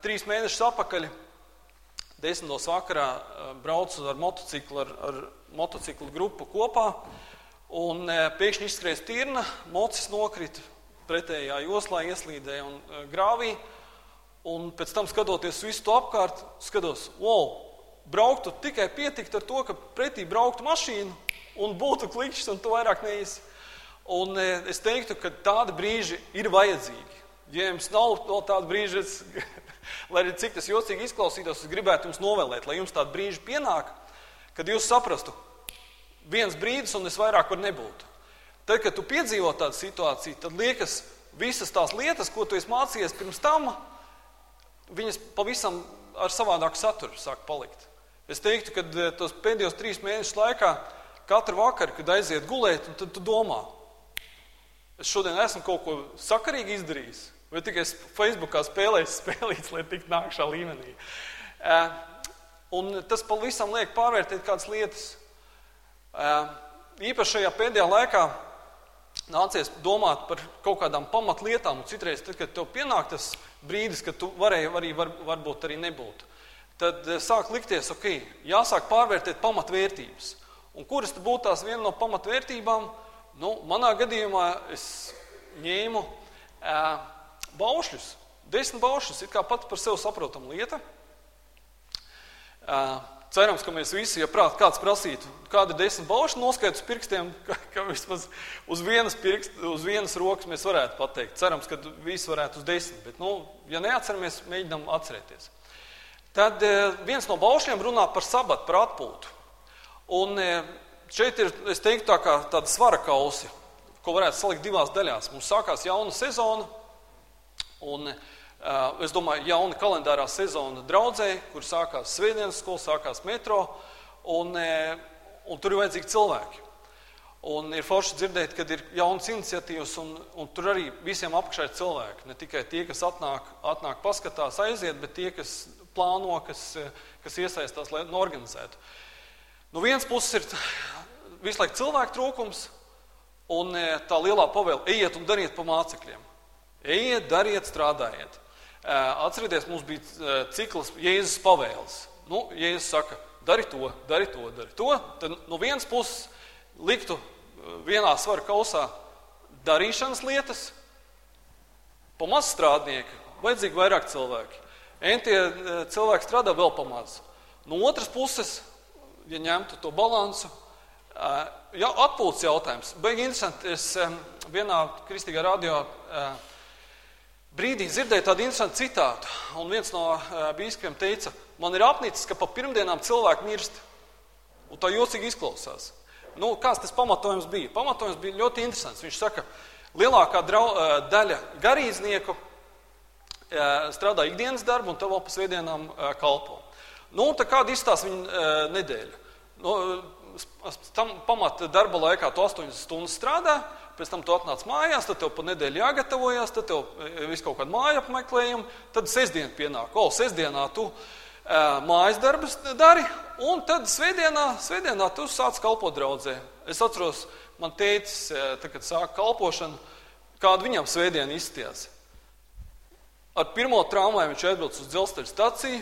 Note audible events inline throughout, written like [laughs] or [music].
Trīs mēnešus atpakaļ, desmitos vakarā, braucu ar motociklu, ar, ar motociklu grupu kopā. Un pēkšņi izskrēja tirna, mocis nokrita pretējā joslā, ieslīdēja un grāvī. Un pēc tam, skatoties visu to apkārt, skatos, wow, brauktu tikai pietikt ar to, ka pretī brauktu mašīna un būtu klikšķis, un to vairāk neizsaka. Un es teiktu, ka tādi brīži ir vajadzīgi. Ja jums nav no tāda brīža, es Lai arī cik tas jocīgi izklausītos, es gribētu jums novēlēt, lai jums tāda brīža pienāk, kad jūs saprastu, viens brīdis un es vairāk var nebūt. Tad, kad tu piedzīvo tādu situāciju, tad liekas, visas tās lietas, ko tu esi mācījies pirms tam, viņas pavisam ar savādāku saturu sāk palikt. Es teiktu, ka eh, tos pēdējos trīs mēnešus laikā, katru vakaru, kad aiziet gulēt, tad tu domā, es šodien esmu kaut ko sakarīgi izdarījis. Vai tikai Facebookā spēlēs [laughs] spēlītas, lai tiktu nākšā līmenī. Un tas pavisam liek pārvērtēt kādas lietas. Īpaši šajā pēdējā laikā nācies domāt par kaut kādām pamatlietām, un citreiz, tad, kad tev pienāk tas brīdis, kad tu varēji arī var, varbūt arī nebūt, tad sāk likties, ok, jāsāk pārvērtēt pamatvērtības. Un kuras būtu tās viena no pamatvērtībām? Nu, manā gadījumā es ņēmu baušļus. Desmit baušļus ir kā pats par sevi saprotama lieta. Cerams, ka mēs visi, ja prāt, kāds prasītu, kāda ir desmit baušļi, noskaitot uz pirkstiem, [laughs] ka, ka vismaz uz vienas, pirkst, uz vienas rokas mēs varētu pateikt. Cerams, ka visi varētu uz desmit, bet, nu, ja neatceramies, mēģinām atcerēties. Tad viens no baušļiem runā par sabatu, par atpūtu. Un šeit ir, es teiktu, tā kā tāda svara kausi, ko varētu salikt divās daļās. Mums sākās jauna sezona, Un, uh, es domāju, jauna kalendārā sezona draudzē, kur sākās svētdienas skola, sākās metro, un, uh, un tur ir vajadzīgi cilvēki. Un ir forši dzirdēt, ka ir jaunas iniciatīvas, un, un tur arī visiem apakšā ir cilvēki. Ne tikai tie, kas atnāk, atnāk paskatās, aiziet, bet tie, kas plāno, kas, kas iesaistās, lai organizētu. No vienas puses ir visu laiku cilvēku trūkums, un tā lielā pavēle - ejiet un dariet pa mācekļiem. Ejiet, dariet, strādājiet. Atcerieties, mums bija cikls Jēzus pavēles. Nu, Jēzus saka, dari to, dari to, dari to. Tad no vienas puses liktu vienā svara kausā darīšanas lietas, pa maz strādnieku, vajadzīgi vairāk cilvēki. Entie cilvēki strādā vēl pa maz. No otras puses, ja ņemtu to balansu, ja, atpūtas jautājums. Beigi interesanti, es vienā kristīgā radio brīdī dzirdēju tādu interesantu citātu, un viens no uh, biskupiem teica, man ir apnicis, ka pa pirmdienām cilvēki mirst. Un tā jocīgi izklausās. Nu, kāds tas pamatojums bija? Pamatojums bija ļoti interesants. Viņš saka, lielākā drau, uh, daļa garīdznieku uh, strādā ikdienas darbu, un tev vēl pa svētdienām kalpo. Nu, tā kāda izstāsta viņa nedēļa? Nu, tam pamata darba laikā tu 8 stundas strādā, pēc tam tu atnāc mājās, tad tev pa nedēļu jāgatavojas, tad tev e, viss kaut kāda māja apmeklējuma, tad sestdiena pienāk. O, sestdienā tu uh, mājas darbus dari, un tad svētdienā, svētdienā tu sāc kalpot draudzē. Es atceros, man teicis, tad, kad sāka kalpošanu, kāda viņam svētdiena izstījās. Ar pirmo traumu viņš aizbrauc uz dzelzceļa staciju,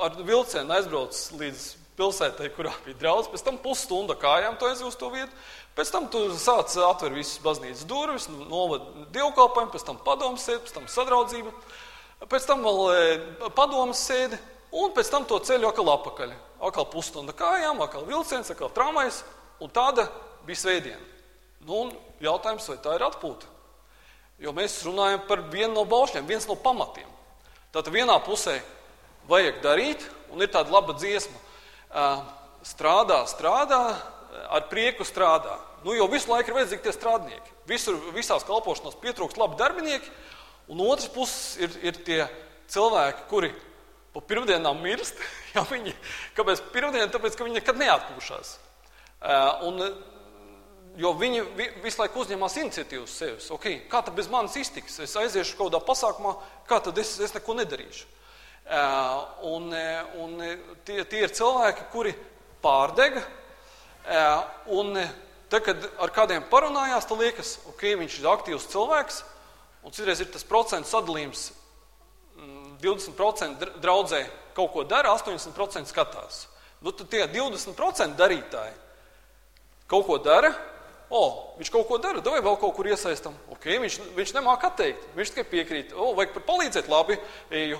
ar vilcienu aizbrauc līdz pilsētai, kurā bija draudz, pēc tam pusstunda kājām to aizies uz to vietu, Pēc tam tu sāc atver visas baznīcas durvis, nu, novad dievkalpojumu, pēc tam padomus sēdi, pēc tam sadraudzība, pēc tam vēl e, padomus sēdi, un pēc tam to ceļu atkal apakaļ. Atkal pusstunda kājām, atkal vilciens, atkal tramvajs, un tāda bija svētdiena. Nu, jautājums, vai tā ir atpūta? Jo mēs runājam par vienu no baušļiem, viens no pamatiem. Tātad vienā pusē vajag darīt, un ir tāda laba dziesma. Strādā, strādā, ar prieku strādā. Nu, jo visu laiku ir vajadzīgi tie strādnieki. Visur, visās kalpošanās pietrūkst labi darbinieki, un otrs puses ir, ir tie cilvēki, kuri pa pirmdienām mirst. [laughs] Ja viņi, kāpēc pirmdiena? Tāpēc, ka viņi nekad neatpūšās. Un, jo viņi visu laiku uzņemās iniciatīvu uz sevis. Okay, kā tad bez manis iztiks? Es aiziešu kaut kādā pasākumā, kā tad es, es neko nedarīšu. Un, un tie, tie ir cilvēki, kuri pārdega, Un tad, kad ar kādiem parunājās, tad liekas, ok, viņš ir aktīvs cilvēks, un citreiz ir tas procentu sadalījums. 20% draudzē kaut ko dara, 80% skatās. Nu, tad tie 20% darītāji kaut ko dara, o, viņš kaut ko dara, vai vēl kaut kur iesaistam. Okay, viņš, viņš nemāk atteikt, viņš tikai piekrīt. O, vajag palīdzēt, labi, eju.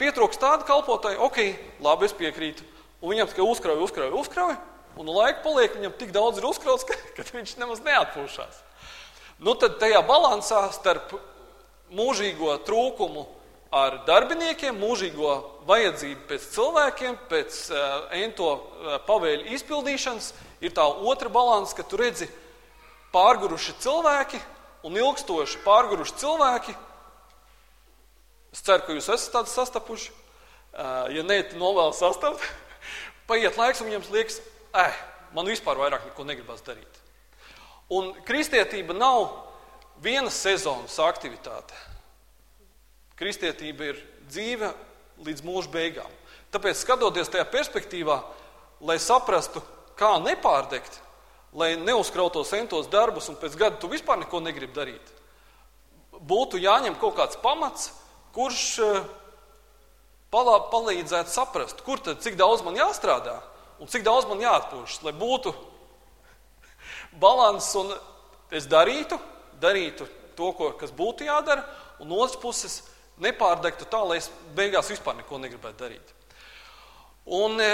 Pietrūks tāda kalpotāja, ok, labi, es piekrītu. Un viņam tikai uzkrauj, uzkrauj, uzkrauj. Un laika paliek, viņam tik daudz ir uzkrauts, [laughs] ka, ka viņš nemaz neatpūšās. Nu, tad tajā balansā starp mūžīgo trūkumu ar darbiniekiem, mūžīgo vajadzību pēc cilvēkiem, pēc uh, ento uh, pavēļu izpildīšanas, ir tā otra balanss, ka tu redzi pārguruši cilvēki un ilgstoši pārguruši cilvēki. Es ceru, ka jūs esat tādi sastapuši. Ja nē, tad novēlu sastapt. [laughs] Paiet laiks, un jums liekas, eh, man vispār vairāk neko negribas darīt. Un kristietība nav vienas sezonas aktivitāte. Kristietība ir dzīve līdz mūža beigām. Tāpēc, skatoties tajā perspektīvā, lai saprastu, kā nepārdegt, lai neuzkrautos centos darbus un pēc gada tu vispār neko negribi darīt, būtu jāņem kaut kāds pamats, kurš eh, palā, palīdzētu saprast, kur tad cik daudz man jāstrādā un cik daudz man jāatpūšas, lai būtu [laughs] balans un es darītu, darītu to, ko, kas būtu jādara, un no otras puses nepārdegtu tā, lai es beigās vispār neko negribētu darīt. Un e,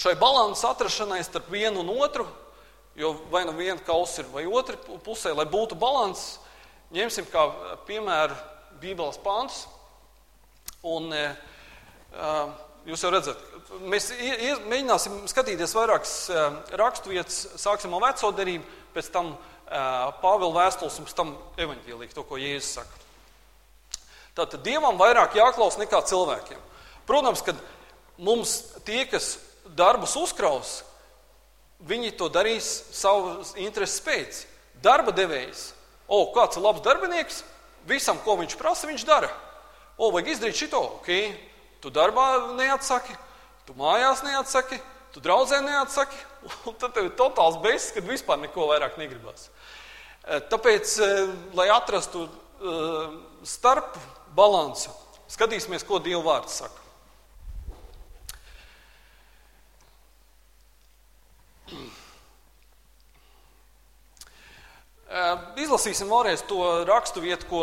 šai balansa atrašanai starp vienu un otru, jo vai nu viena kausa ir vai otra pusē, lai būtu balans, ņemsim kā piemēru Bībeles pāntus. Un, e, jūs jau redzat, Mēs mēģināsim skatīties vairākas raksturvietas, sāksim ar veco derību, pēc tam Pāvila vēstules un pēc tam evaņģēlīgi, to, ko Jēzus saka. Tātad Dievam vairāk jāklaus nekā cilvēkiem. Protams, ka mums tie, kas darbus uzkraus, viņi to darīs savas intereses pēc. Darba devējs, o, kāds ir labs darbinieks, visam, ko viņš prasa, viņš dara. O, vajag izdarīt šito, ok, tu darbā neatsaki, Tu mājās neatsaki, tu draudzē neatsaki, [laughs] un tad tev ir totāls beigas, kad vispār neko vairāk negribas. E, tāpēc, e, lai atrastu e, starp balansu, skatīsimies, ko Dieva vārds saka. Izlasīsim vēlreiz to rakstu vietu, ko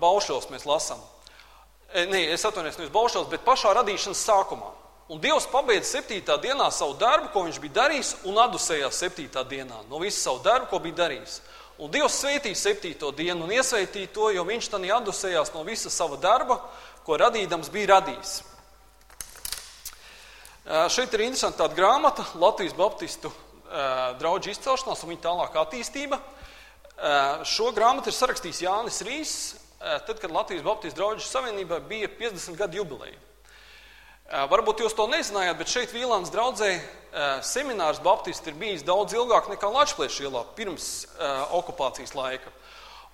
Baušos mēs lasām. Nē, es atvainojos, nevis Baušos, bet pašā radīšanas sākumā. Un Dievs pabeidza septītā dienā savu darbu, ko viņš bija darījis, un atdusējās septītā dienā no visa savu darbu, ko bija darījis. Un Dievs sveitīja septīto dienu un iesveitīja to, jo viņš tam atdusējās no visa sava darba, ko radīdams bija radījis. Šeit ir interesanti tāda grāmata, Latvijas Baptistu draugu izcelšanās un viņa tālākā attīstība. Šo grāmatu ir sarakstījis Jānis Rīs, tad, kad Latvijas Baptistu draugu savienībā bija 50 gadu jubileja. Varbūt jūs to nezinājāt, bet šeit Vīlāns draudzē seminārs Baptisti ir bijis daudz ilgāk nekā Latvijas ielā pirms okupācijas laika.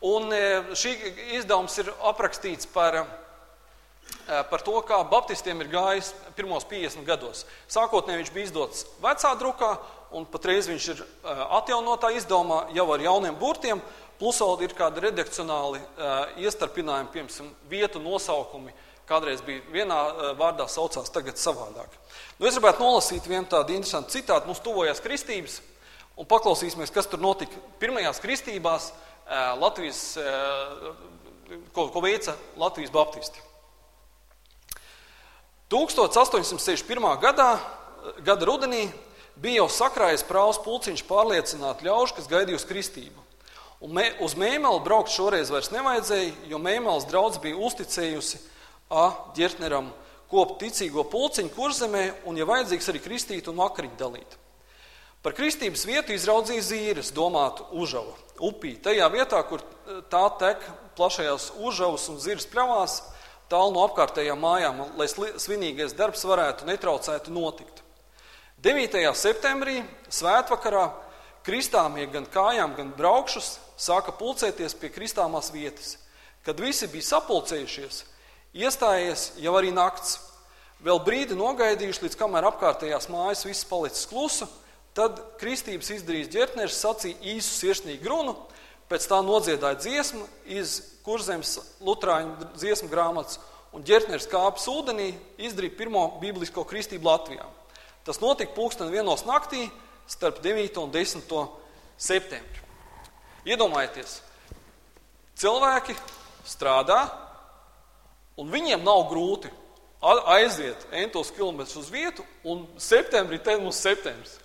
Un šī izdevums ir aprakstīts par, par to, kā Baptistiem ir gājis pirmos 50 gados. Sākotnēji viņš bija izdots vecā drukā, un patreiz viņš ir atjaunotā izdevumā jau ar jauniem burtiem, plus vēl ir kādi redakcionāli iestarpinājumi, piemēram, vietu nosaukumi kādreiz bija vienā vārdā saucās, tagad savādāk. Nu, es gribētu nolasīt vienu tādu interesantu citātu. Mums tuvojās kristības, un paklausīsimies, kas tur notika pirmajās kristībās, Latvijas, ko, ko veica Latvijas baptisti. 1861. gadā, gada rudenī, bija jau sakrājies prāvs pulciņš pārliecināt ļaužu, kas gaidīja uz kristību. Un mē, uz mēmeli braukt šoreiz vairs nevajadzēja, jo mēmeles draudz bija uzticējusi A. Ģertneram kopt ticīgo pulciņu kurzemē un, ja vajadzīgs, arī kristīt un vakariņu dalīt. Par kristības vietu izraudzīja zīres, domātu Užava, upī. Tajā vietā, kur e, tā tek plašajās Užavas un zīres pļavās, tālu no apkārtējām mājām, lai svinīgais darbs varētu netraucētu notikt. 9. septembrī, svētvakarā, kristāmie gan kājām, gan braukšus sāka pulcēties pie kristāmās vietas. Kad visi bija sapulcējušies, Iestājies jau arī nakts. Vēl brīdi nogaidījuši, līdz kamēr apkārtējās mājas viss palicis klusa, tad kristības izdarījis ģērtners sacīja īsu sirsnīgu runu, pēc tā nodziedāja dziesmu iz kurzemes Lutāņu dziesmu grāmatas, un ģērtneris kāpis ūdenī, izdarīja pirmo biblisko kristību Latvijā. Tas notika pulksten vienos naktī starp 9 un 10 septembri. Iedomājieties, cilvēki strādā, un viņiem nav grūti aiziet entos kilometrus uz vietu, un septembrī te mums septembris.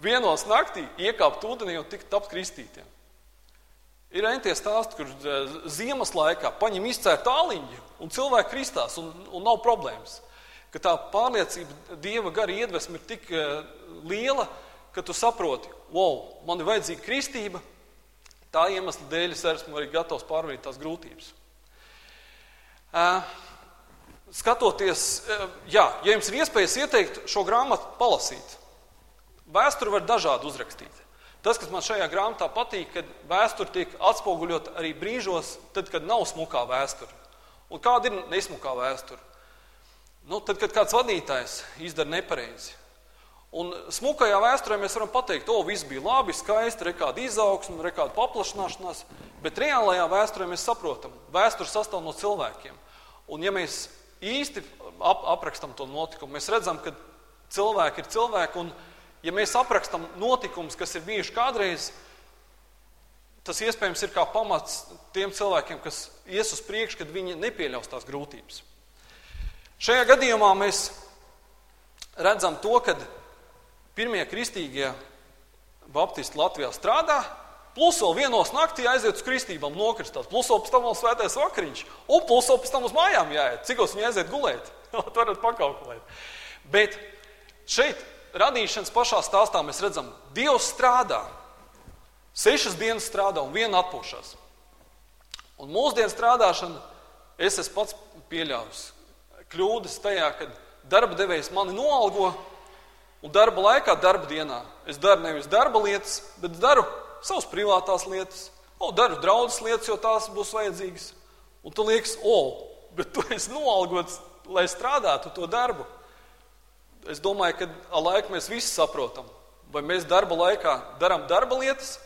Vienos naktī iekāpt ūdenī un tikt tapt kristītiem. Ir entie stāsti, kur eh, ziemas laikā paņem izcērt tāliņu un cilvēki kristās un, un nav problēmas. Ka tā pārliecība Dieva gara iedvesma ir tik uh, liela, ka tu saproti, wow, man ir vajadzīga kristība, tā iemesla dēļ es esmu arī gatavs pārvarēt tās grūtības. Uh, skatoties, eh, jā, ja jums ir iespējas ieteikt šo grāmatu palasīt, vēsturi var dažādi uzrakstīt. Tas, kas man šajā grāmatā patīk, kad vēsture tiek atspoguļot arī brīžos, tad, kad nav smukā vēsture. Un kāda ir nesmukā vēsture? Nu, tad, kad kāds vadītājs izdara nepareizi. Un smukajā vēsturē mēs varam pateikt, o, viss bija labi, skaisti, re kāda izaugsme, re kāda paplašināšanās, bet reālajā vēsturē mēs saprotam, vēsture sastāv no cilvēkiem. Un ja mēs īsti ap, aprakstam to notikumu. Mēs redzam, ka cilvēki ir cilvēki, un ja mēs aprakstam notikumus, kas ir bijuši kādreiz, tas iespējams ir kā pamats tiem cilvēkiem, kas ies uz priekšu, kad viņi nepieļaus tās grūtības. Šajā gadījumā mēs redzam to, ka pirmie kristīgie baptisti Latvijā strādā, Plus vēl vienos naktī aiziet uz kristībām, nokristās. Plus vēl pēc tam vēl svētais vakariņš. Un plus vēl pēc tam uz mājām jāiet. Cikos viņi aiziet gulēt? [laughs] varat pakalkulēt. Bet šeit radīšanas pašā stāstā mēs redzam, Dievs strādā. Sešas dienas strādā un viena atpūšas. Un mūsdienu strādāšana, es esmu pats pieļāvis kļūdas tajā, kad darba devējs mani noalgo un darba laikā, darba dienā es daru nevis darba lietas, bet daru savas privātās lietas, o, daru draudzes lietas, jo tās būs vajadzīgas. Un tu liekas, o, bet tu esi noalgots, lai strādātu to darbu. Es domāju, ka ar laiku mēs visi saprotam, vai mēs darba laikā darām darba lietas,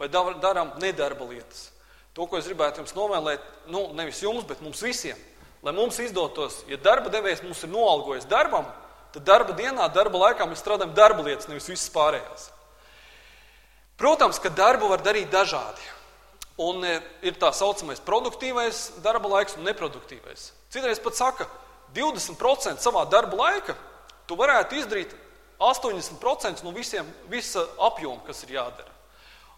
vai darām nedarba lietas. To, ko es gribētu jums novēlēt, nu, nevis jums, bet mums visiem, lai mums izdotos, ja darba devējs mums ir noalgojis darbam, tad darba dienā, darba laikā mēs strādājam darba lietas, nevis visas pārējās. Protams, ka darbu var darīt dažādi. Un e, ir tā saucamais produktīvais darba laiks un neproduktīvais. Citreiz pat saka, 20% savā darba laika tu varētu izdarīt 80% no visiem, visa apjoma, kas ir jādara.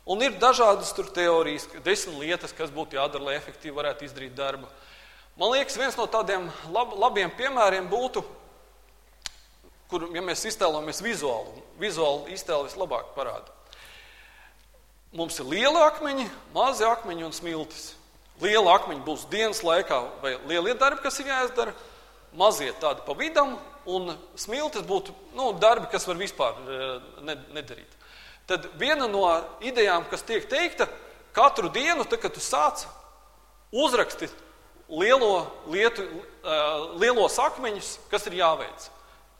Un ir dažādas teorijas, desmit lietas, kas būtu jādara, lai efektīvi varētu izdarīt darbu. Man liekas, viens no tādiem lab, labiem piemēriem būtu, kur, ja mēs iztēlojamies vizuāli, vizuāli iztēle vislabāk parāda. Mums ir lieli akmeņi, mazi akmeņi un smiltis. Liela akmeņa būs dienas laikā, vai lielie darbi, kas ir jāizdara, mazie tādi pa vidam, un smiltis būtu nu, darbi, kas var vispār e, nedarīt. Tad viena no idejām, kas tiek teikta, katru dienu, tad, kad tu sāc uzraksti lielo lietu, lielos akmeņus, kas ir jāveic.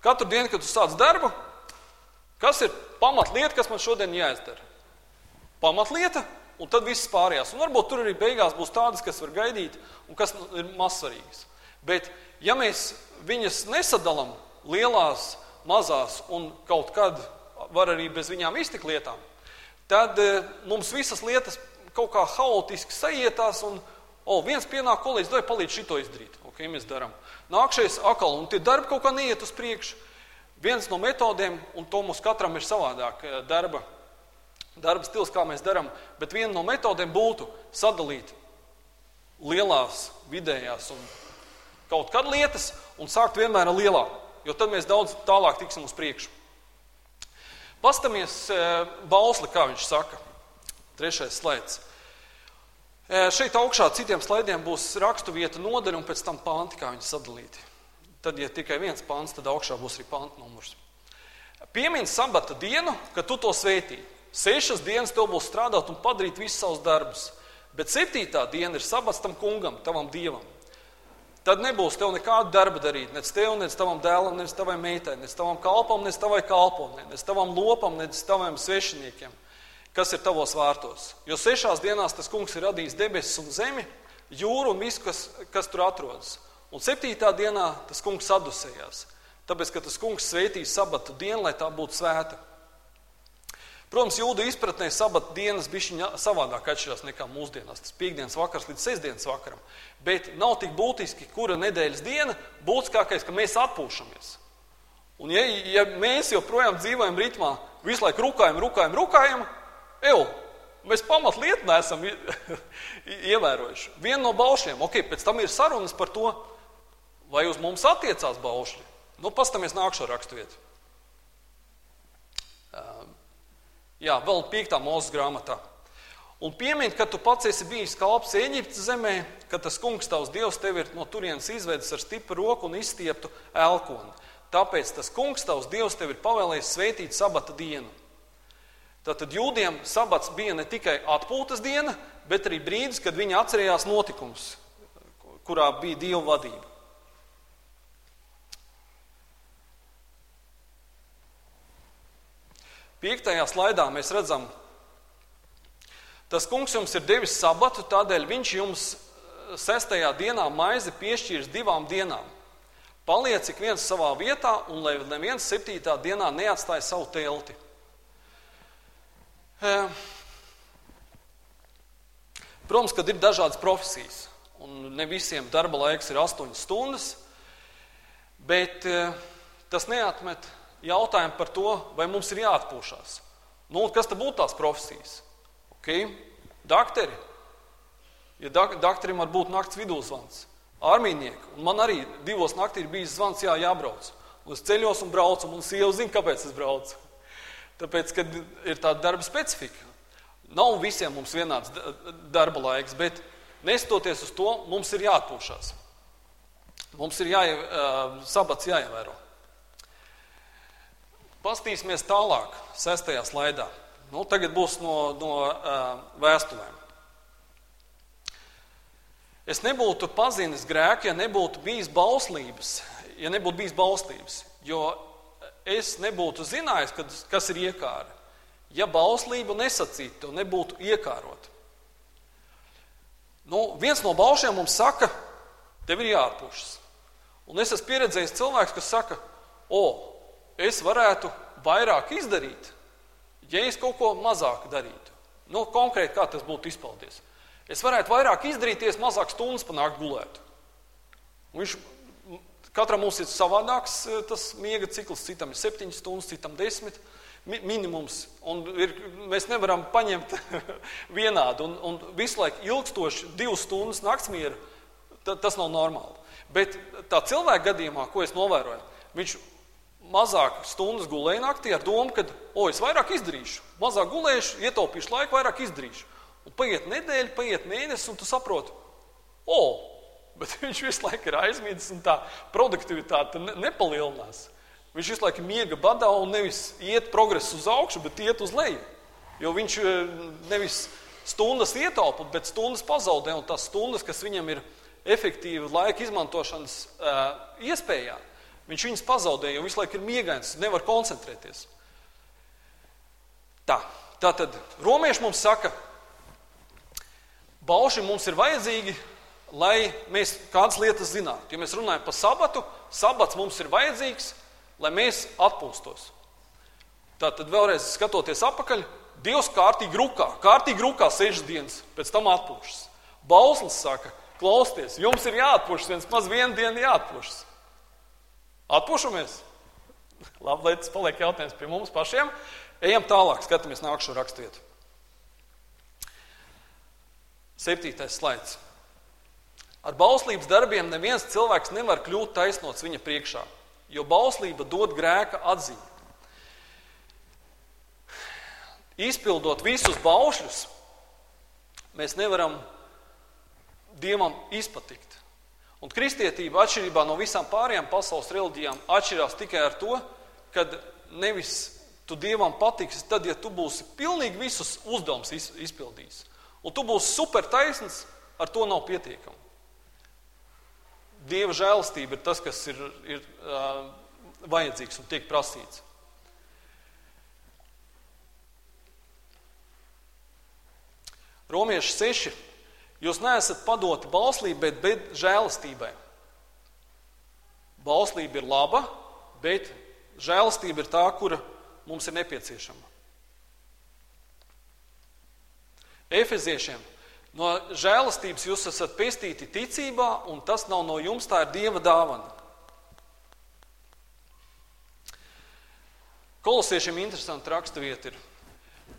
Katru dienu, kad tu sāc darbu, kas ir pamatlieta, kas man šodien jāizdara pamatlieta, un tad viss pārējās. Un varbūt tur arī beigās būs tādas, kas var gaidīt un kas ir mazsvarīgas. Bet, ja mēs viņas nesadalām lielās, mazās un kaut kad var arī bez viņām iztikt lietām, tad mums visas lietas kaut kā haotiski sajietās un o, viens pienāk kolēģis, dod palīdz šito izdarīt. Okay, mēs darām. Nākšais akal, un tie darbi kaut kā neiet uz priekšu. Viens no metodēm, un to mums katram ir savādāk e, darba darba stils, kā mēs darām, bet viena no metodēm būtu sadalīt lielās, vidējās un kaut kad lietas un sākt vienmēr ar lielā, jo tad mēs daudz tālāk tiksim uz priekšu. Pastamies e, bausli, kā viņš saka. Trešais slaids. Šeit augšā citiem slaidiem būs rakstu vieta nodaļa un pēc tam panti, kā viņi sadalīti. Tad, ja tikai viens pants, tad augšā būs arī panta numurs. Piemini sabata dienu, kad tu to svētīji. Sešas dienas tev būs strādāt un padarīt visus savus darbus, bet septītā diena ir sabats tam kungam, tavam dievam. Tad nebūs tev nekāda darba darīt, nec tev, nec tavam dēlam, nec tavai meitai, nec tavam kalpam, nec tavai kalponei, nec tavam lopam, nec taviem svešiniekiem. Kas ir tavos vārtos. Jo sešās dienās tas kungs ir radījis debesis un zemi, jūru un visu, kas, kas tur atrodas. Un septītā dienā tas kungs sadusējās, tāpēc, ka tas kungs sveitīs sabatu dienu, lai tā būtu svēta. Protams, jūdu izpratnē sabata dienas bija savādāk atšķirās nekā mūsdienās. Tas piekdienas vakars līdz sestdienas vakaram. Bet nav tik būtiski, kura nedēļas diena, būtiskākais, ka mēs atpūšamies. Un ja, ja mēs joprojām dzīvojam ritmā, visu laiku rukājam, rukājam, rukājam, Eju, mēs pamatlietu neesam [laughs] ievērojuši. Viena no baušļiem, ok, pēc tam ir sarunas par to, vai uz mums attiecās baušļi. Nu, pastamies nākšo raksturvietu. Jā, vēl piektā mūzes grāmatā. Un piemini, ka tu pats esi bijis kalps Eģiptes zemē, ka tas kungs tavs dievs tevi ir no turienes izvedis ar stipru roku un izstieptu elkoni. Tāpēc tas kungs tavs dievs tevi ir pavēlējis sveitīt sabata dienu. Tātad jūdiem sabats bija ne tikai atpūtas diena, bet arī brīdis, kad viņi atcerējās notikumus, kurā bija dieva vadība. Piektajā slaidā mēs redzam, tas kungs jums ir devis sabatu, tādēļ viņš jums eh, sestajā dienā maizi piešķīrs divām dienām. Paliec ik viens savā vietā, un lai neviens septītā dienā neatstāja savu telti. Protams, kad ir dažādas profesijas, un ne visiem darba laiks ir 8 stundas, bet tas neatmet jautājumu par to, vai mums ir jāatpūšas. Nu, kas tad būtu tās profesijas? Okay. Dakteri. Ja dak dakterim var būt nakts vidūzvans, armijnieki, un man arī divos naktī ir bijis zvans, jā, jābrauc. Un es ceļos un braucu, un sieva zina, kāpēc es braucu. Tāpēc, kad ir tāda darba specifika. Nav visiem mums vienāds darba laiks, bet nestoties uz to, mums ir jāatpūšas. Mums ir jāie, sabats jāievēro. Pastīsimies tālāk, sestajā slaidā. Nu, tagad būs no, no vēstulēm. Es nebūtu pazinis grēku, ja nebūtu bijis bauslības, ja nebūtu bijis bauslības, jo es nebūtu zinājis, kad, kas ir iekāra, ja bauslība nesacītu, nebūtu iekārota. Nu, viens no baušiem mums saka, tev ir jāatpūšas. Un es esmu pieredzējis cilvēks, kas saka, o, es varētu vairāk izdarīt, ja es kaut ko mazāk darītu. Nu, konkrēti, kā tas būtu izpaudies. Es varētu vairāk izdarīties, mazāk stundas panākt gulēt. Un viņš Katram mums ir savādāks eh, tas miega cikls, citam ir 7 stundas, citam 10 minimums. Ir, mēs nevaram paņemt [laughs] vienādu un, un visu laiku ilgstoši divas stundas naktsmieru. Tas nav normāli. Bet tā cilvēka gadījumā, ko es novēroju, viņš mazāk stundas gulēja naktī ar domu, ka, o, es vairāk izdarīšu, mazāk gulēšu, ietaupīšu laiku, vairāk izdarīšu. Un paiet nedēļa, paiet mēnesis, un tu saproti, o, bet [laughs] viņš visu laiku ir aizmidzis un tā produktivitāte nepalielinās. Viņš visu laiku miega badā un nevis iet progresu uz augšu, bet iet uz leju. Jo viņš e, nevis stundas ietaupa, bet stundas pazaudē. Un tās stundas, kas viņam ir efektīvi laika izmantošanas uh, iespējā, viņš viņas pazaudē, jo visu laiku ir miegains, nevar koncentrēties. Tā, tā tad romieši mums saka, bauši mums ir vajadzīgi, lai mēs kādas lietas zinātu. Ja mēs runājam par sabatu, sabats mums ir vajadzīgs, lai mēs atpūstos. Tātad vēlreiz skatoties atpakaļ, Dievs kārtīgi rukā, kārtīgi rukā sešas dienas, pēc tam atpūšas. Bauslis saka, klausieties, jums ir jāatpūšas, viens maz vienu dienu jāatpūšas. Atpūšamies? [laughs] Labi, lai tas paliek jautājums pie mums pašiem. Ejam tālāk, skatāmies nākamo raksturvietu. Septītais slaids. Ar bauslības darbiem neviens cilvēks nevar kļūt taisnots viņa priekšā, jo bauslība dod grēka atziņu. Izpildot visus baušļus, mēs nevaram Dievam izpatikt. Un kristietība, atšķirībā no visām pārējām pasaules reliģijām, atšķirās tikai ar to, ka nevis tu Dievam patiksi, tad, ja tu būsi pilnīgi visus uzdevumus izpildījis, un tu būsi super taisns, ar to nav pietiekami. Dieva žēlastība ir tas, kas ir, ir uh, vajadzīgs un tiek prasīts. Romieši 6. Jūs neesat padoti bauslībai, bet žēlastībai. Bauslība ir laba, bet žēlastība ir tā, kura mums ir nepieciešama. Efeziešiem no žēlastības jūs esat pestīti ticībā, un tas nav no jums, tā ir Dieva dāvana. Kolosiešiem interesanti raksturvieta ir.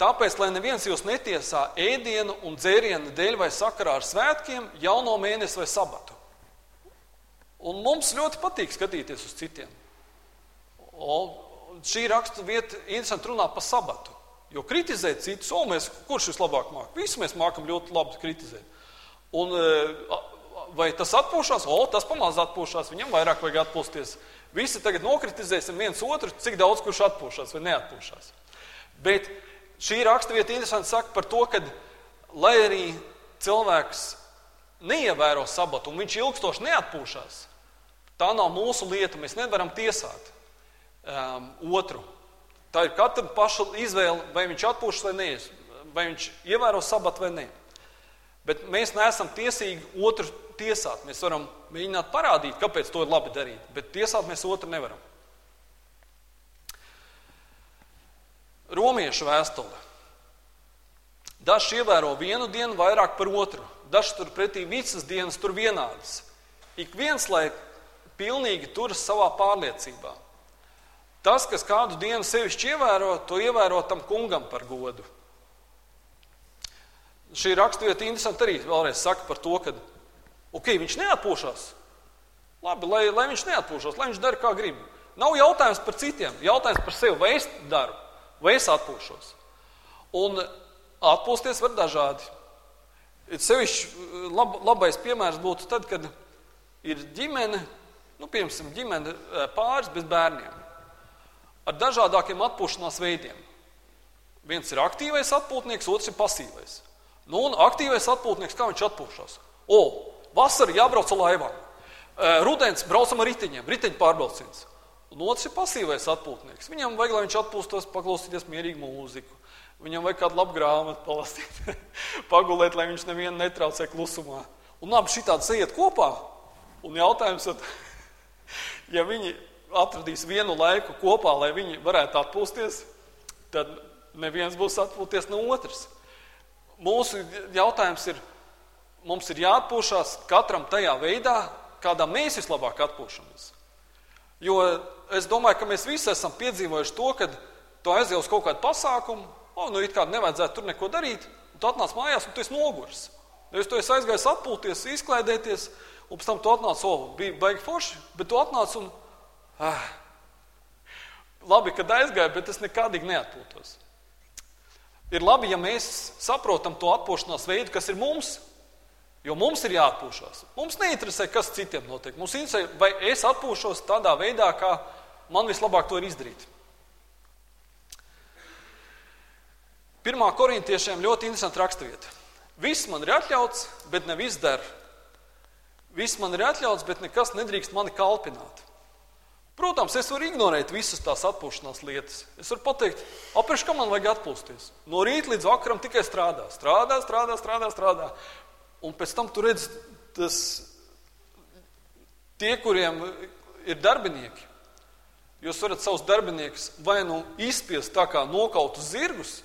Tāpēc, lai neviens jūs netiesā ēdienu un dzērienu dēļ vai sakarā ar svētkiem, jauno mēnesi vai sabatu. Un mums ļoti patīk skatīties uz citiem. O, šī raksturvieta interesanti runā par sabatu. Jo kritizēt citus, o, mēs, kurš vislabāk māca? Visi mēs mākam ļoti labi kritizēt. Un, e, vai tas atpūšās? O, tas pamazs atpūšās, viņam vairāk vajag atpūsties. Visi tagad nokritizēsim viens otru, cik daudz kurš atpūšās vai neatpūšās. Bet šī raksturvieta interesanti saka par to, ka, lai arī cilvēks neievēro sabatu un viņš ilgstoši neatpūšās, tā nav mūsu lieta. Mēs nevaram tiesāt um, otru. Tā ir katra paša izvēle, vai viņš atpūšas vai nē, vai viņš ievēro sabatu vai nē. Bet mēs neesam tiesīgi otru tiesāt. Mēs varam mēģināt parādīt, kāpēc to ir labi darīt, bet tiesāt mēs otru nevaram. Romiešu vēstule. Dažs ievēro vienu dienu vairāk par otru, dažs turpretī visas dienas tur vienādas. Ik viens, lai pilnīgi turas savā pārliecībā. Tas, kas kādu dienu sevišķi ievēro, to ievēro tam kungam par godu. Šī raksturvieta interesanti arī vēlreiz saka par to, ka okay, viņš neatpūšas. Labi, lai, lai viņš neatpūšas, lai viņš dara kā grib. Nav jautājums par citiem, jautājums par sevi, vai es daru, vai es atpūšos. Un atpūsties var dažādi. Sevišķi lab, labais piemērs būtu tad, kad ir ģimene, nu, piemēram, ģimene eh, pāris bez bērniem ar dažādākiem atpūšanās veidiem. Viens ir aktīvais atpūtnieks, otrs ir pasīvais. Nu, un aktīvais atpūtnieks, kā viņš atpūšas? O, vasarā jābrauc ar laivām, rudens braucam ar riteņiem, riteņu pārbrauciens. Un otrs ir pasīvais atpūtnieks. Viņam vajag, lai viņš atpūstos, paklausīties mierīgu mūziku. Viņam vajag kādu labu grāmatu palasīt, [laughs] pagulēt, lai viņš nevienu netraucē klusumā. Un abi šitādi sajiet kopā. Un jautājums, [laughs] ja viņi atradīs vienu laiku kopā, lai viņi varētu atpūsties, tad neviens būs atpūties no otras. Mūsu jautājums ir, mums ir jāatpūšas katram tajā veidā, kādā mēs vislabāk atpūšamies. Jo es domāju, ka mēs visi esam piedzīvojuši to, ka tu aizjūji uz kaut kādu pasākumu, o, nu it kā nevajadzētu tur neko darīt, un tu atnāc mājās, un tu esi noguris. Nevis tu esi aizgājis atpūties, izklaidēties, un pēc tam tu atnāc, o, bija baigi forši, bet tu atnāc un ah, labi, kad aizgāju, bet es nekādīgi neatpūtos. Ir labi, ja mēs saprotam to atpūšanās veidu, kas ir mums, jo mums ir jāatpūšas. Mums neinteresē, kas citiem notiek. Mums interesē, vai es atpūšos tādā veidā, kā man vislabāk to ir izdarīt. Pirmā korintiešiem ļoti interesanta raksturvieta. Viss man ir atļauts, bet ne viss der. Viss man ir atļauts, bet nekas nedrīkst mani kalpināt. Protams, es varu ignorēt visas tās atpūšanās lietas. Es varu pateikt, apriš, kam man vajag atpūsties. No rīta līdz vakaram tikai strādā, strādā, strādā, strādā. strādā. Un pēc tam tu redz, tas tie, kuriem ir darbinieki, jūs varat savus darbiniekus vai nu izspiest tā kā nokautus zirgus,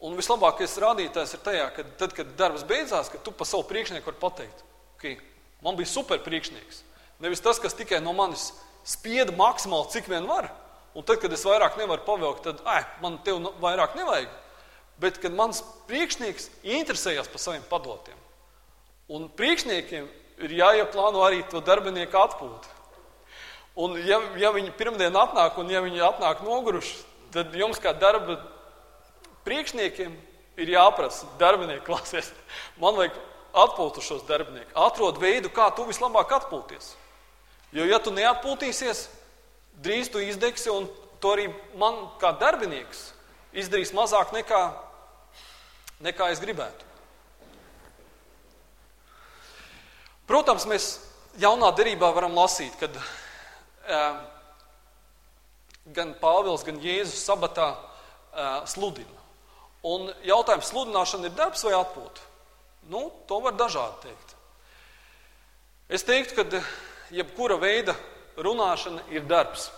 un vislabākais rādītājs ir tajā, ka tad, kad darbs beidzās, ka tu pa savu priekšnieku vari pateikt, ka okay, man bija super priekšnieks. Nevis tas, kas tikai no manis spieda maksimāli, cik vien var. Un tad, kad es vairāk nevaru pavilkt, tad ai, man te vairāk nevajag. Bet, kad mans priekšnieks interesējas par saviem padotiem, un priekšniekiem ir jāieplāno arī to darbinieku atpūtu. Un, ja, ja viņi pirmdien atnāk, un ja viņi atnāk noguruši, tad jums, kā darba priekšniekiem, ir jāprasa darbinieku [laughs] klasies. Man vajag atpūtu šos darbiniekus. Atrod veidu, kā tu vislabāk atpūties. Jo, ja tu neatpūtīsies, drīz tu izdegsi, un to arī man, kā darbinieks, izdarīs mazāk nekā, nekā es gribētu. Protams, mēs jaunā derībā varam lasīt, kad uh, gan Pāvils, gan Jēzus sabatā uh, sludina. Un jautājums, sludināšana ir darbs vai atpūta? Nu, to var dažādi teikt. Es teiktu, ka jebkura veida runāšana ir darbs.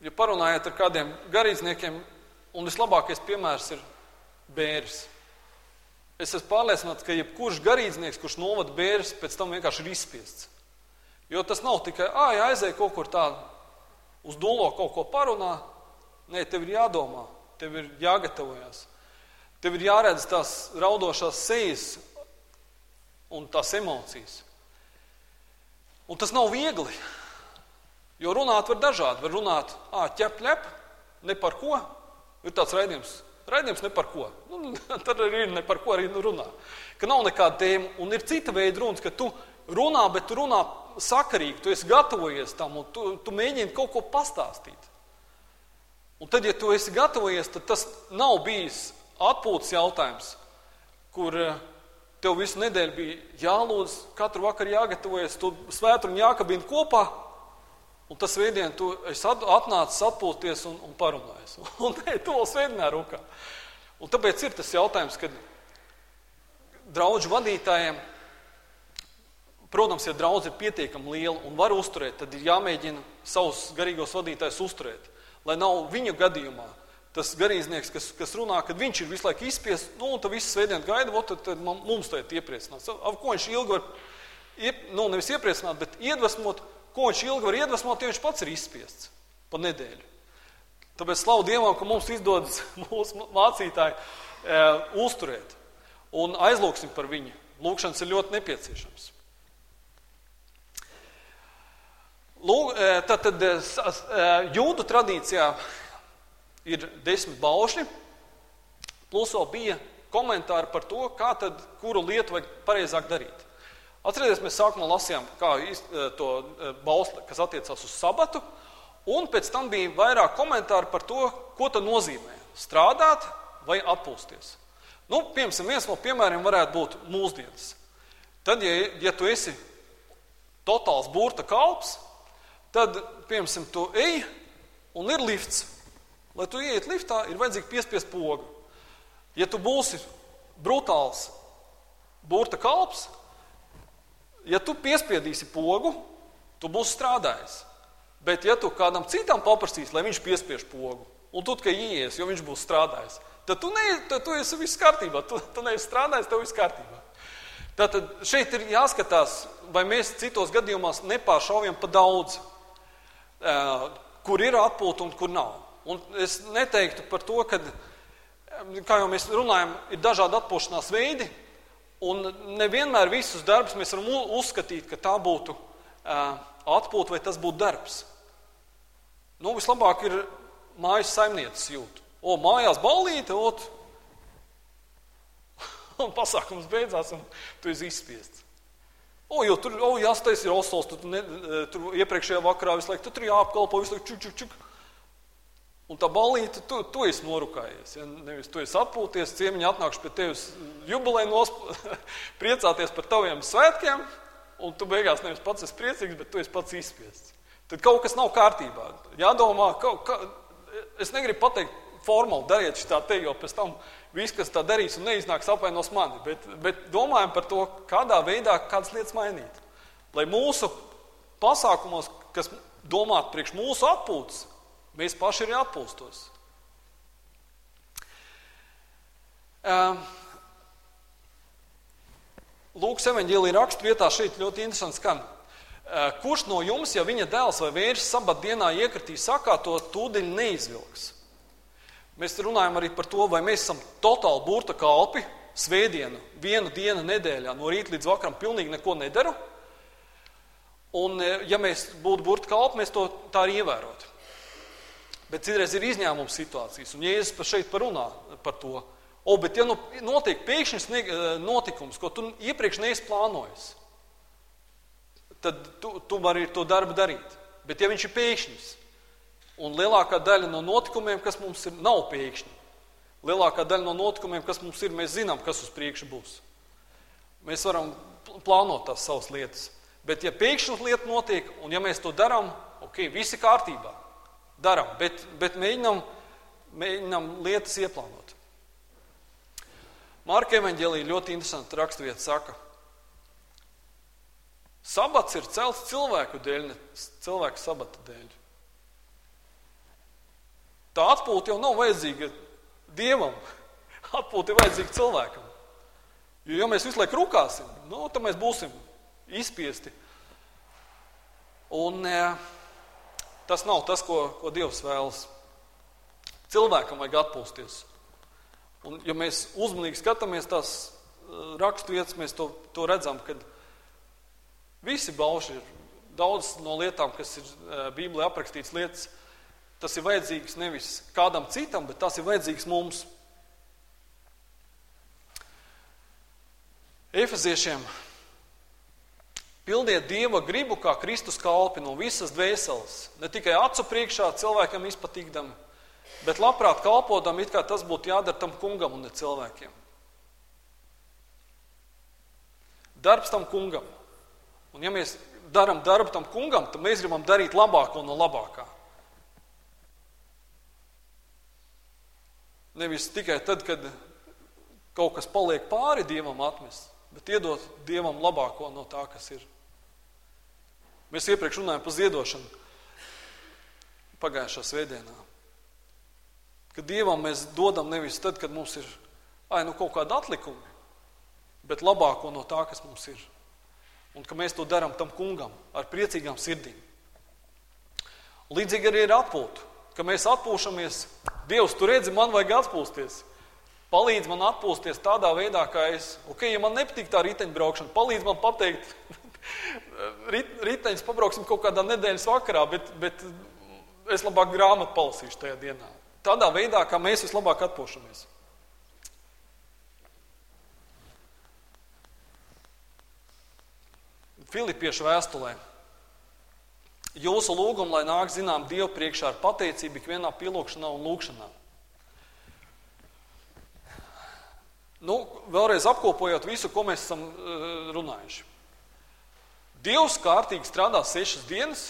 Ja parunājat ar kādiem garīdzniekiem, un vislabākais piemērs ir bērns. Es esmu pārliecināts, ka jebkurš garīdznieks, kurš novada bērns, pēc tam vienkārši ir izspiests. Jo tas nav tikai, ah, ja aizēj kaut kur tādu uz dūlo kaut ko parunā. Nē, tev ir jādomā, tev ir jāgatavojas. Tev ir jāredz tās raudošās sejas un tās emocijas. Un tas nav viegli. Jo runāt var dažādi. Var runāt, ah, ķep, ķep, ne par ko. Ir tāds raidījums, raidījums ne par ko. Nu, [laughs] tad arī ir ne par ko arī runā. Ka nav nekāda tēma. Un ir cita veida runas, ka tu runā, bet tu runā sakarīgi, tu esi gatavojies tam un tu, tu mēģini kaut ko pastāstīt. Un tad, ja tu esi gatavojies, tad tas nav bijis atpūtas jautājums, kur eh, tev visu nedēļu bija jālūdz, katru vakaru jāgatavojas, tu svētdienu jākabina kopā. Un tas veidienā tu atnācis atpūties un, un parunājis. [laughs] Un nē, tu vēl svētdienā rūkā. Un tāpēc ir tas jautājums, kad draugu vadītājiem Protams, ja draudz ir pietiekami liela un var uzturēt, tad ir jāmēģina savus garīgos vadītājus uzturēt. Lai nav viņa gadījumā tas garīdznieks, kas, kas runā, kad viņš ir visu laiku izspiests, nu, un tad viss svētdien gaida, ot, tad, tad mums tā ir iepriecināt. Ar ko viņš ilgi var, iep, nu, nevis iepriecināt, bet iedvesmot, ko viņš ilgi var iedvesmot, ja viņš pats ir izspiests pa nedēļu. Tāpēc slavu Dievam, ka mums izdodas [laughs] mūsu mācītāji e, uzturēt un aizlūksim par viņu. Lūkšanas ir ļoti nepieciešams. Lūk, tad, tad jūdu tradīcijā ir desmit baušļi, plus vēl bija komentāri par to, kā tad, kuru lietu vajag pareizāk darīt. Atcerieties, mēs sākumā lasījām kā to bausli, kas attiecās uz sabatu, un pēc tam bija vairāk komentāru par to, ko tas nozīmē - strādāt vai atpūsties. Nu, piemēram, viens no piemēriem varētu būt mūsdienas. Tad, ja, ja tu esi totāls burta kalps, Tad, piemēram, tu ej un ir lifts. Lai tu ietu liftā, ir vajadzīga piespiest pogu. Ja tu būsi brutāls burta kalps, ja tu piespiedīsi pogu, tu būsi strādājis. Bet, ja tu kādam citam paprasīsi, lai viņš piespiež pogu, un tu tikai ies, jo viņš būs strādājis, tad tu, ne, tad tu esi viss kārtībā. Tu, tu neesi strādājis, tev viss kārtībā. Tātad šeit ir jāskatās, vai mēs citos gadījumos nepāršaujam pa daudz kur ir atpūta un kur nav. Un es neteiktu par to, ka, kā jau mēs runājam, ir dažādi atpūšanās veidi, un nevienmēr visus darbus mēs varam uzskatīt, ka tā būtu atpūta vai tas būtu darbs. Nu, vislabāk ir mājas saimnieces jūt. O, mājās ballīte, ot, [laughs] un pasākums beidzās, un tu esi izspiests. O, jo tur o, jāstais ir osols, tu, ne, tur iepriekšējā vakarā visu laiku, tu tur jāapkalpo visu laiku, čuk, čuk, čuk. Un tā balīte, tu, tu esi norukājies. Ja? Nevis tu esi atpūties, ciemiņi atnākšu pie tevis jubilē nosp... [laughs] priecāties par taviem svētkiem, un tu beigās nevis pats esi priecīgs, bet tu esi pats izspiests. Tad kaut kas nav kārtībā. Jādomā, kaut, ka... es negribu pateikt formāli, dariet šitā te, jo pēc tam viss, kas tā darīs un neiznāks, apvainos mani. Bet, bet domājam par to, kādā veidā kādas lietas mainīt. Lai mūsu pasākumos, kas domāti priekš mūsu atpūtas, mēs paši arī atpūstos. Lūks evanģēlī raksturvietā šeit ļoti interesants skan. Kurš no jums, ja viņa dēls vai vīrs sabat dienā iekritīs sakā, to tūdiņ neizvilks? Mēs runājam arī par to, vai mēs esam totāli burta kalpi, svētdienu, vienu dienu nedēļā, no rīta līdz vakaram, pilnīgi neko nedaru. Un, ja mēs būtu burta kalpi, mēs to tā arī ievērotu. Bet citreiz ir izņēmuma situācijas, un Jēzus par šeit parunā par to. O, bet ja nu notiek pēkšņs e, notikums, ko tu iepriekš neesi plānojis, tad tu, tu vari to darbu darīt. Bet ja viņš ir pēkšņs, Un lielākā daļa no notikumiem, kas mums ir, nav pēkšņi. Lielākā daļa no notikumiem, kas mums ir, mēs zinām, kas uz priekšu būs. Mēs varam plānot tās savas lietas. Bet, ja pēkšņi lieta notiek, un ja mēs to darām, ok, viss ir kārtībā. Darām, bet, bet mēģinām mēģinām lietas ieplānot. Marka evanģēlī ļoti interesanti raksturvieta saka, sabats ir celts cilvēku dēļ, ne cilvēku sabata dēļ. Tā atpūta jau nav vajadzīga dievam, [laughs] atpūta ir vajadzīga cilvēkam. Jo, ja mēs visu laiku rūkāsim, nu, tad mēs būsim izspiesti. Un e, tas nav tas, ko, ko Dievs vēlas. Cilvēkam vajag atpūsties. Un, ja mēs uzmanīgi skatāmies tās uh, rakstu vietas, mēs to, to redzam, ka visi bauši ir daudz no lietām, kas ir uh, Bībelē aprakstīts lietas. Tas ir vajadzīgs nevis kādam citam, bet tas ir vajadzīgs mums. Efeziešiem pildiet Dieva gribu kā Kristus kalpi no visas dvēseles, ne tikai acu priekšā cilvēkam izpatīkdami, bet labprāt kalpotam, it kā tas būtu jādara tam kungam un ne cilvēkiem. Darbs tam kungam. Un ja mēs darām darbu tam kungam, tad mēs gribam darīt labāko no labākā. Nevis tikai tad, kad kaut kas paliek pāri dievam atmest, bet iedot dievam labāko no tā, kas ir. Mēs iepriekš runājām par ziedošanu pagājušā svētdienā. Ka Dievam mēs dodam nevis tad, kad mums ir ai, nu, kaut kāda atlikuma, bet labāko no tā, kas mums ir. Un ka mēs to darām tam kungam ar priecīgām sirdīm. Līdzīgi arī ir atpūta. Ka mēs atpūšamies, Dievs, tu redzi, man vajag atpūsties. Palīdz man atpūsties tādā veidā, kā es. Ok, ja man nepatīk tā riteņbraukšana, palīdz man pateikt, rit, riteņus pabrauksim kaut kādā nedēļas vakarā, bet, bet es labāk grāmatu palasīšu tajā dienā. Tādā veidā, kā mēs vislabāk atpūšamies. Filipiešu vēstulē. Jūsu lūgumu, lai nāk zinām Dievu priekšā ar pateicību ikvienā pielūgšanā un lūgšanā. Nu, vēlreiz apkopojot visu, ko mēs esam uh, runājuši. Dievs kārtīgi strādā sešas dienas,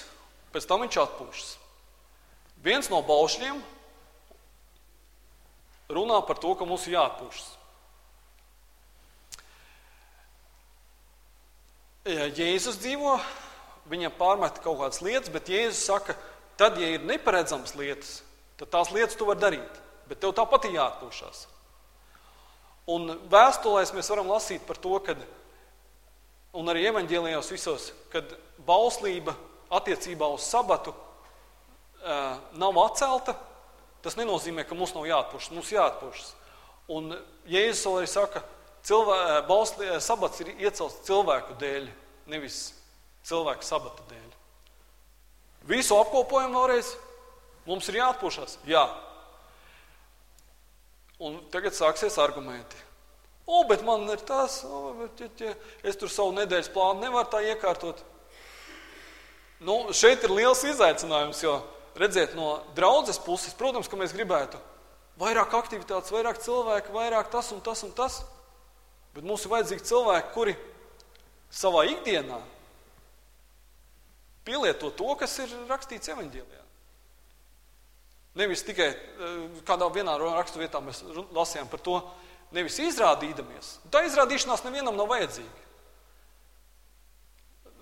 pēc tam viņš atpūšas. Viens no baušļiem runā par to, ka mums ir jāatpūšas. Jēzus dzīvo, viņam pārmet kaut kādas lietas, bet Jēzus saka, tad, ja ir neparedzamas lietas, tad tās lietas tu vari darīt, bet tev tāpat ir jāatpūšas. Un vēstulēs mēs varam lasīt par to, ka, un arī evaņģēlijos visos, kad bauslība attiecībā uz sabatu uh, nav atcelta, Tas nenozīmē, ka mums nav jāatpūšas, mums jāatpūšas. Un Jēzus arī saka, ka eh, sabats ir iecelts cilvēku dēļ, nevis cilvēku sabata dēļ. Visu apkopojam vēlreiz. Mums ir jāatpūšas. Jā. Un tagad sāksies argumenti. O, bet man ir tas, o, bet, ja, ja, es tur savu nedēļas plānu nevaru tā iekārtot. Nu, šeit ir liels izaicinājums, jo redzēt no draudzes puses, protams, ka mēs gribētu vairāk aktivitātes, vairāk cilvēku, vairāk tas un tas un tas. Bet mums ir vajadzīgi cilvēki, kuri savā ikdienā pielieto to, kas ir rakstīts evaņģēlijā. Nevis tikai eh, kādā vienā raksturvietā mēs lasījām par to, nevis izrādīdamies. Tā izrādīšanās nevienam nav vajadzīga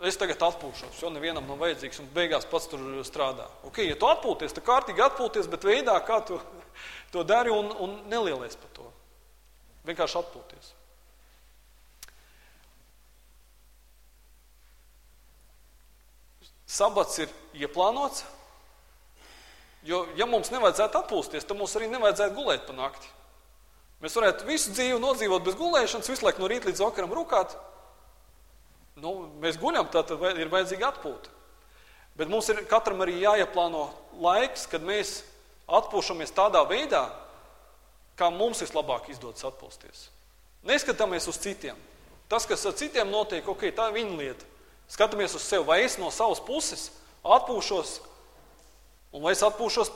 es tagad atpūšos, jo nevienam nav vajadzīgs, un beigās pats tur strādā. Ok, ja tu atpūties, tad kārtīgi atpūties, bet veidā, kā tu [laughs] to dari, un, un nelielies par to. Vienkārši atpūties. Sabats ir ieplānots, jo, ja mums nevajadzētu atpūsties, tad mums arī nevajadzētu gulēt pa nakti. Mēs varētu visu dzīvi nodzīvot bez gulēšanas, visu laiku no rīta līdz vakaram rūkāt, Nu, mēs guļam, tad ir vajadzīga atpūta. Bet mums ir katram arī jāieplāno laiks, kad mēs atpūšamies tādā veidā, kā mums vislabāk izdodas atpūsties. Neskatāmies uz citiem. Tas, kas ar citiem notiek, ok, tā ir viņa lieta. Skatāmies uz sevi, vai es no savas puses atpūšos, un vai es atpūšos,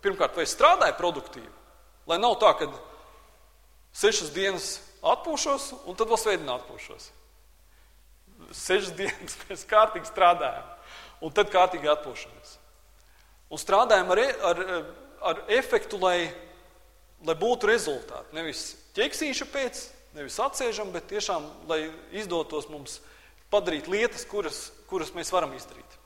pirmkārt, vai es strādāju produktīvi. Lai nav tā, ka sešas dienas atpūšos, un tad vēl svētdienā atpūšos sešas dienas [laughs] mēs kārtīgi strādājam, un tad kārtīgi atpūšamies. Un strādājam ar, ar, ar efektu, lai, lai būtu rezultāti. Nevis ķeksīša pēc, nevis atsēžam, bet tiešām, lai izdotos mums padarīt lietas, kuras, kuras mēs varam izdarīt.